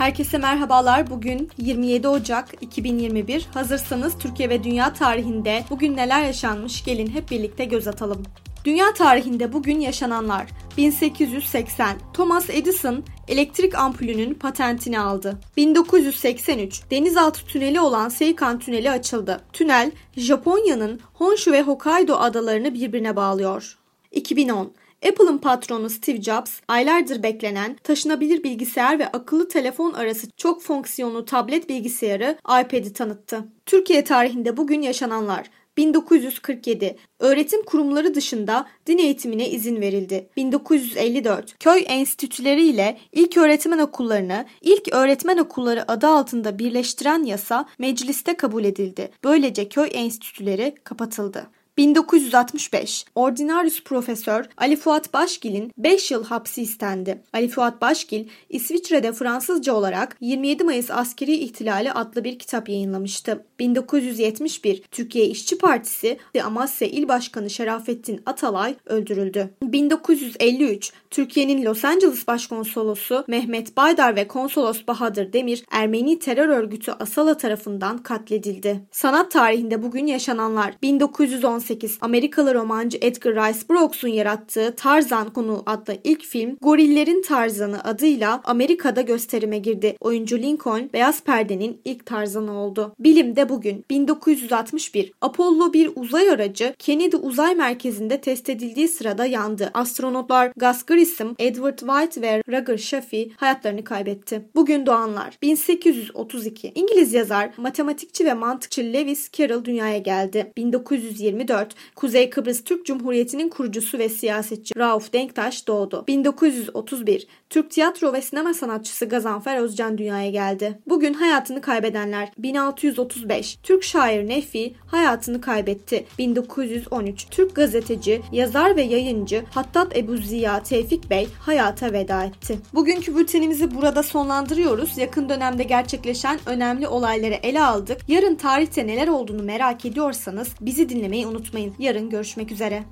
Herkese merhabalar. Bugün 27 Ocak 2021. Hazırsanız Türkiye ve dünya tarihinde bugün neler yaşanmış gelin hep birlikte göz atalım. Dünya tarihinde bugün yaşananlar 1880 Thomas Edison elektrik ampulünün patentini aldı. 1983 denizaltı tüneli olan Seikan Tüneli açıldı. Tünel Japonya'nın Honshu ve Hokkaido adalarını birbirine bağlıyor. 2010 Apple'ın patronu Steve Jobs, aylardır beklenen taşınabilir bilgisayar ve akıllı telefon arası çok fonksiyonlu tablet bilgisayarı iPad'i tanıttı. Türkiye tarihinde bugün yaşananlar 1947 öğretim kurumları dışında din eğitimine izin verildi. 1954 köy enstitüleri ile ilk öğretmen okullarını ilk öğretmen okulları adı altında birleştiren yasa mecliste kabul edildi. Böylece köy enstitüleri kapatıldı. 1965 Ordinarius Profesör Ali Fuat Başgil'in 5 yıl hapsi istendi. Ali Fuat Başgil İsviçre'de Fransızca olarak 27 Mayıs Askeri İhtilali adlı bir kitap yayınlamıştı. 1971 Türkiye İşçi Partisi Amasya İl Başkanı Şerafettin Atalay öldürüldü. 1953 Türkiye'nin Los Angeles Başkonsolosu Mehmet Baydar ve Konsolos Bahadır Demir Ermeni terör örgütü Asala tarafından katledildi. Sanat tarihinde bugün yaşananlar 1918 2018 Amerikalı romancı Edgar Rice Burroughs'un yarattığı Tarzan konu adlı ilk film Gorillerin Tarzanı adıyla Amerika'da gösterime girdi. Oyuncu Lincoln Beyaz Perde'nin ilk Tarzanı oldu. Bilimde bugün 1961 Apollo 1 uzay aracı Kennedy Uzay Merkezi'nde test edildiği sırada yandı. Astronotlar Gus Grissom, Edward White ve Roger Chaffee hayatlarını kaybetti. Bugün doğanlar 1832 İngiliz yazar, matematikçi ve mantıkçı Lewis Carroll dünyaya geldi. 1924 1944 Kuzey Kıbrıs Türk Cumhuriyeti'nin kurucusu ve siyasetçi Rauf Denktaş doğdu. 1931 Türk tiyatro ve sinema sanatçısı Gazanfer Özcan dünyaya geldi. Bugün hayatını kaybedenler 1635 Türk şair Nefi hayatını kaybetti. 1913 Türk gazeteci, yazar ve yayıncı Hattat Ebu Ziya Tevfik Bey hayata veda etti. Bugünkü bültenimizi burada sonlandırıyoruz. Yakın dönemde gerçekleşen önemli olayları ele aldık. Yarın tarihte neler olduğunu merak ediyorsanız bizi dinlemeyi unutmayın unutmayın. Yarın görüşmek üzere.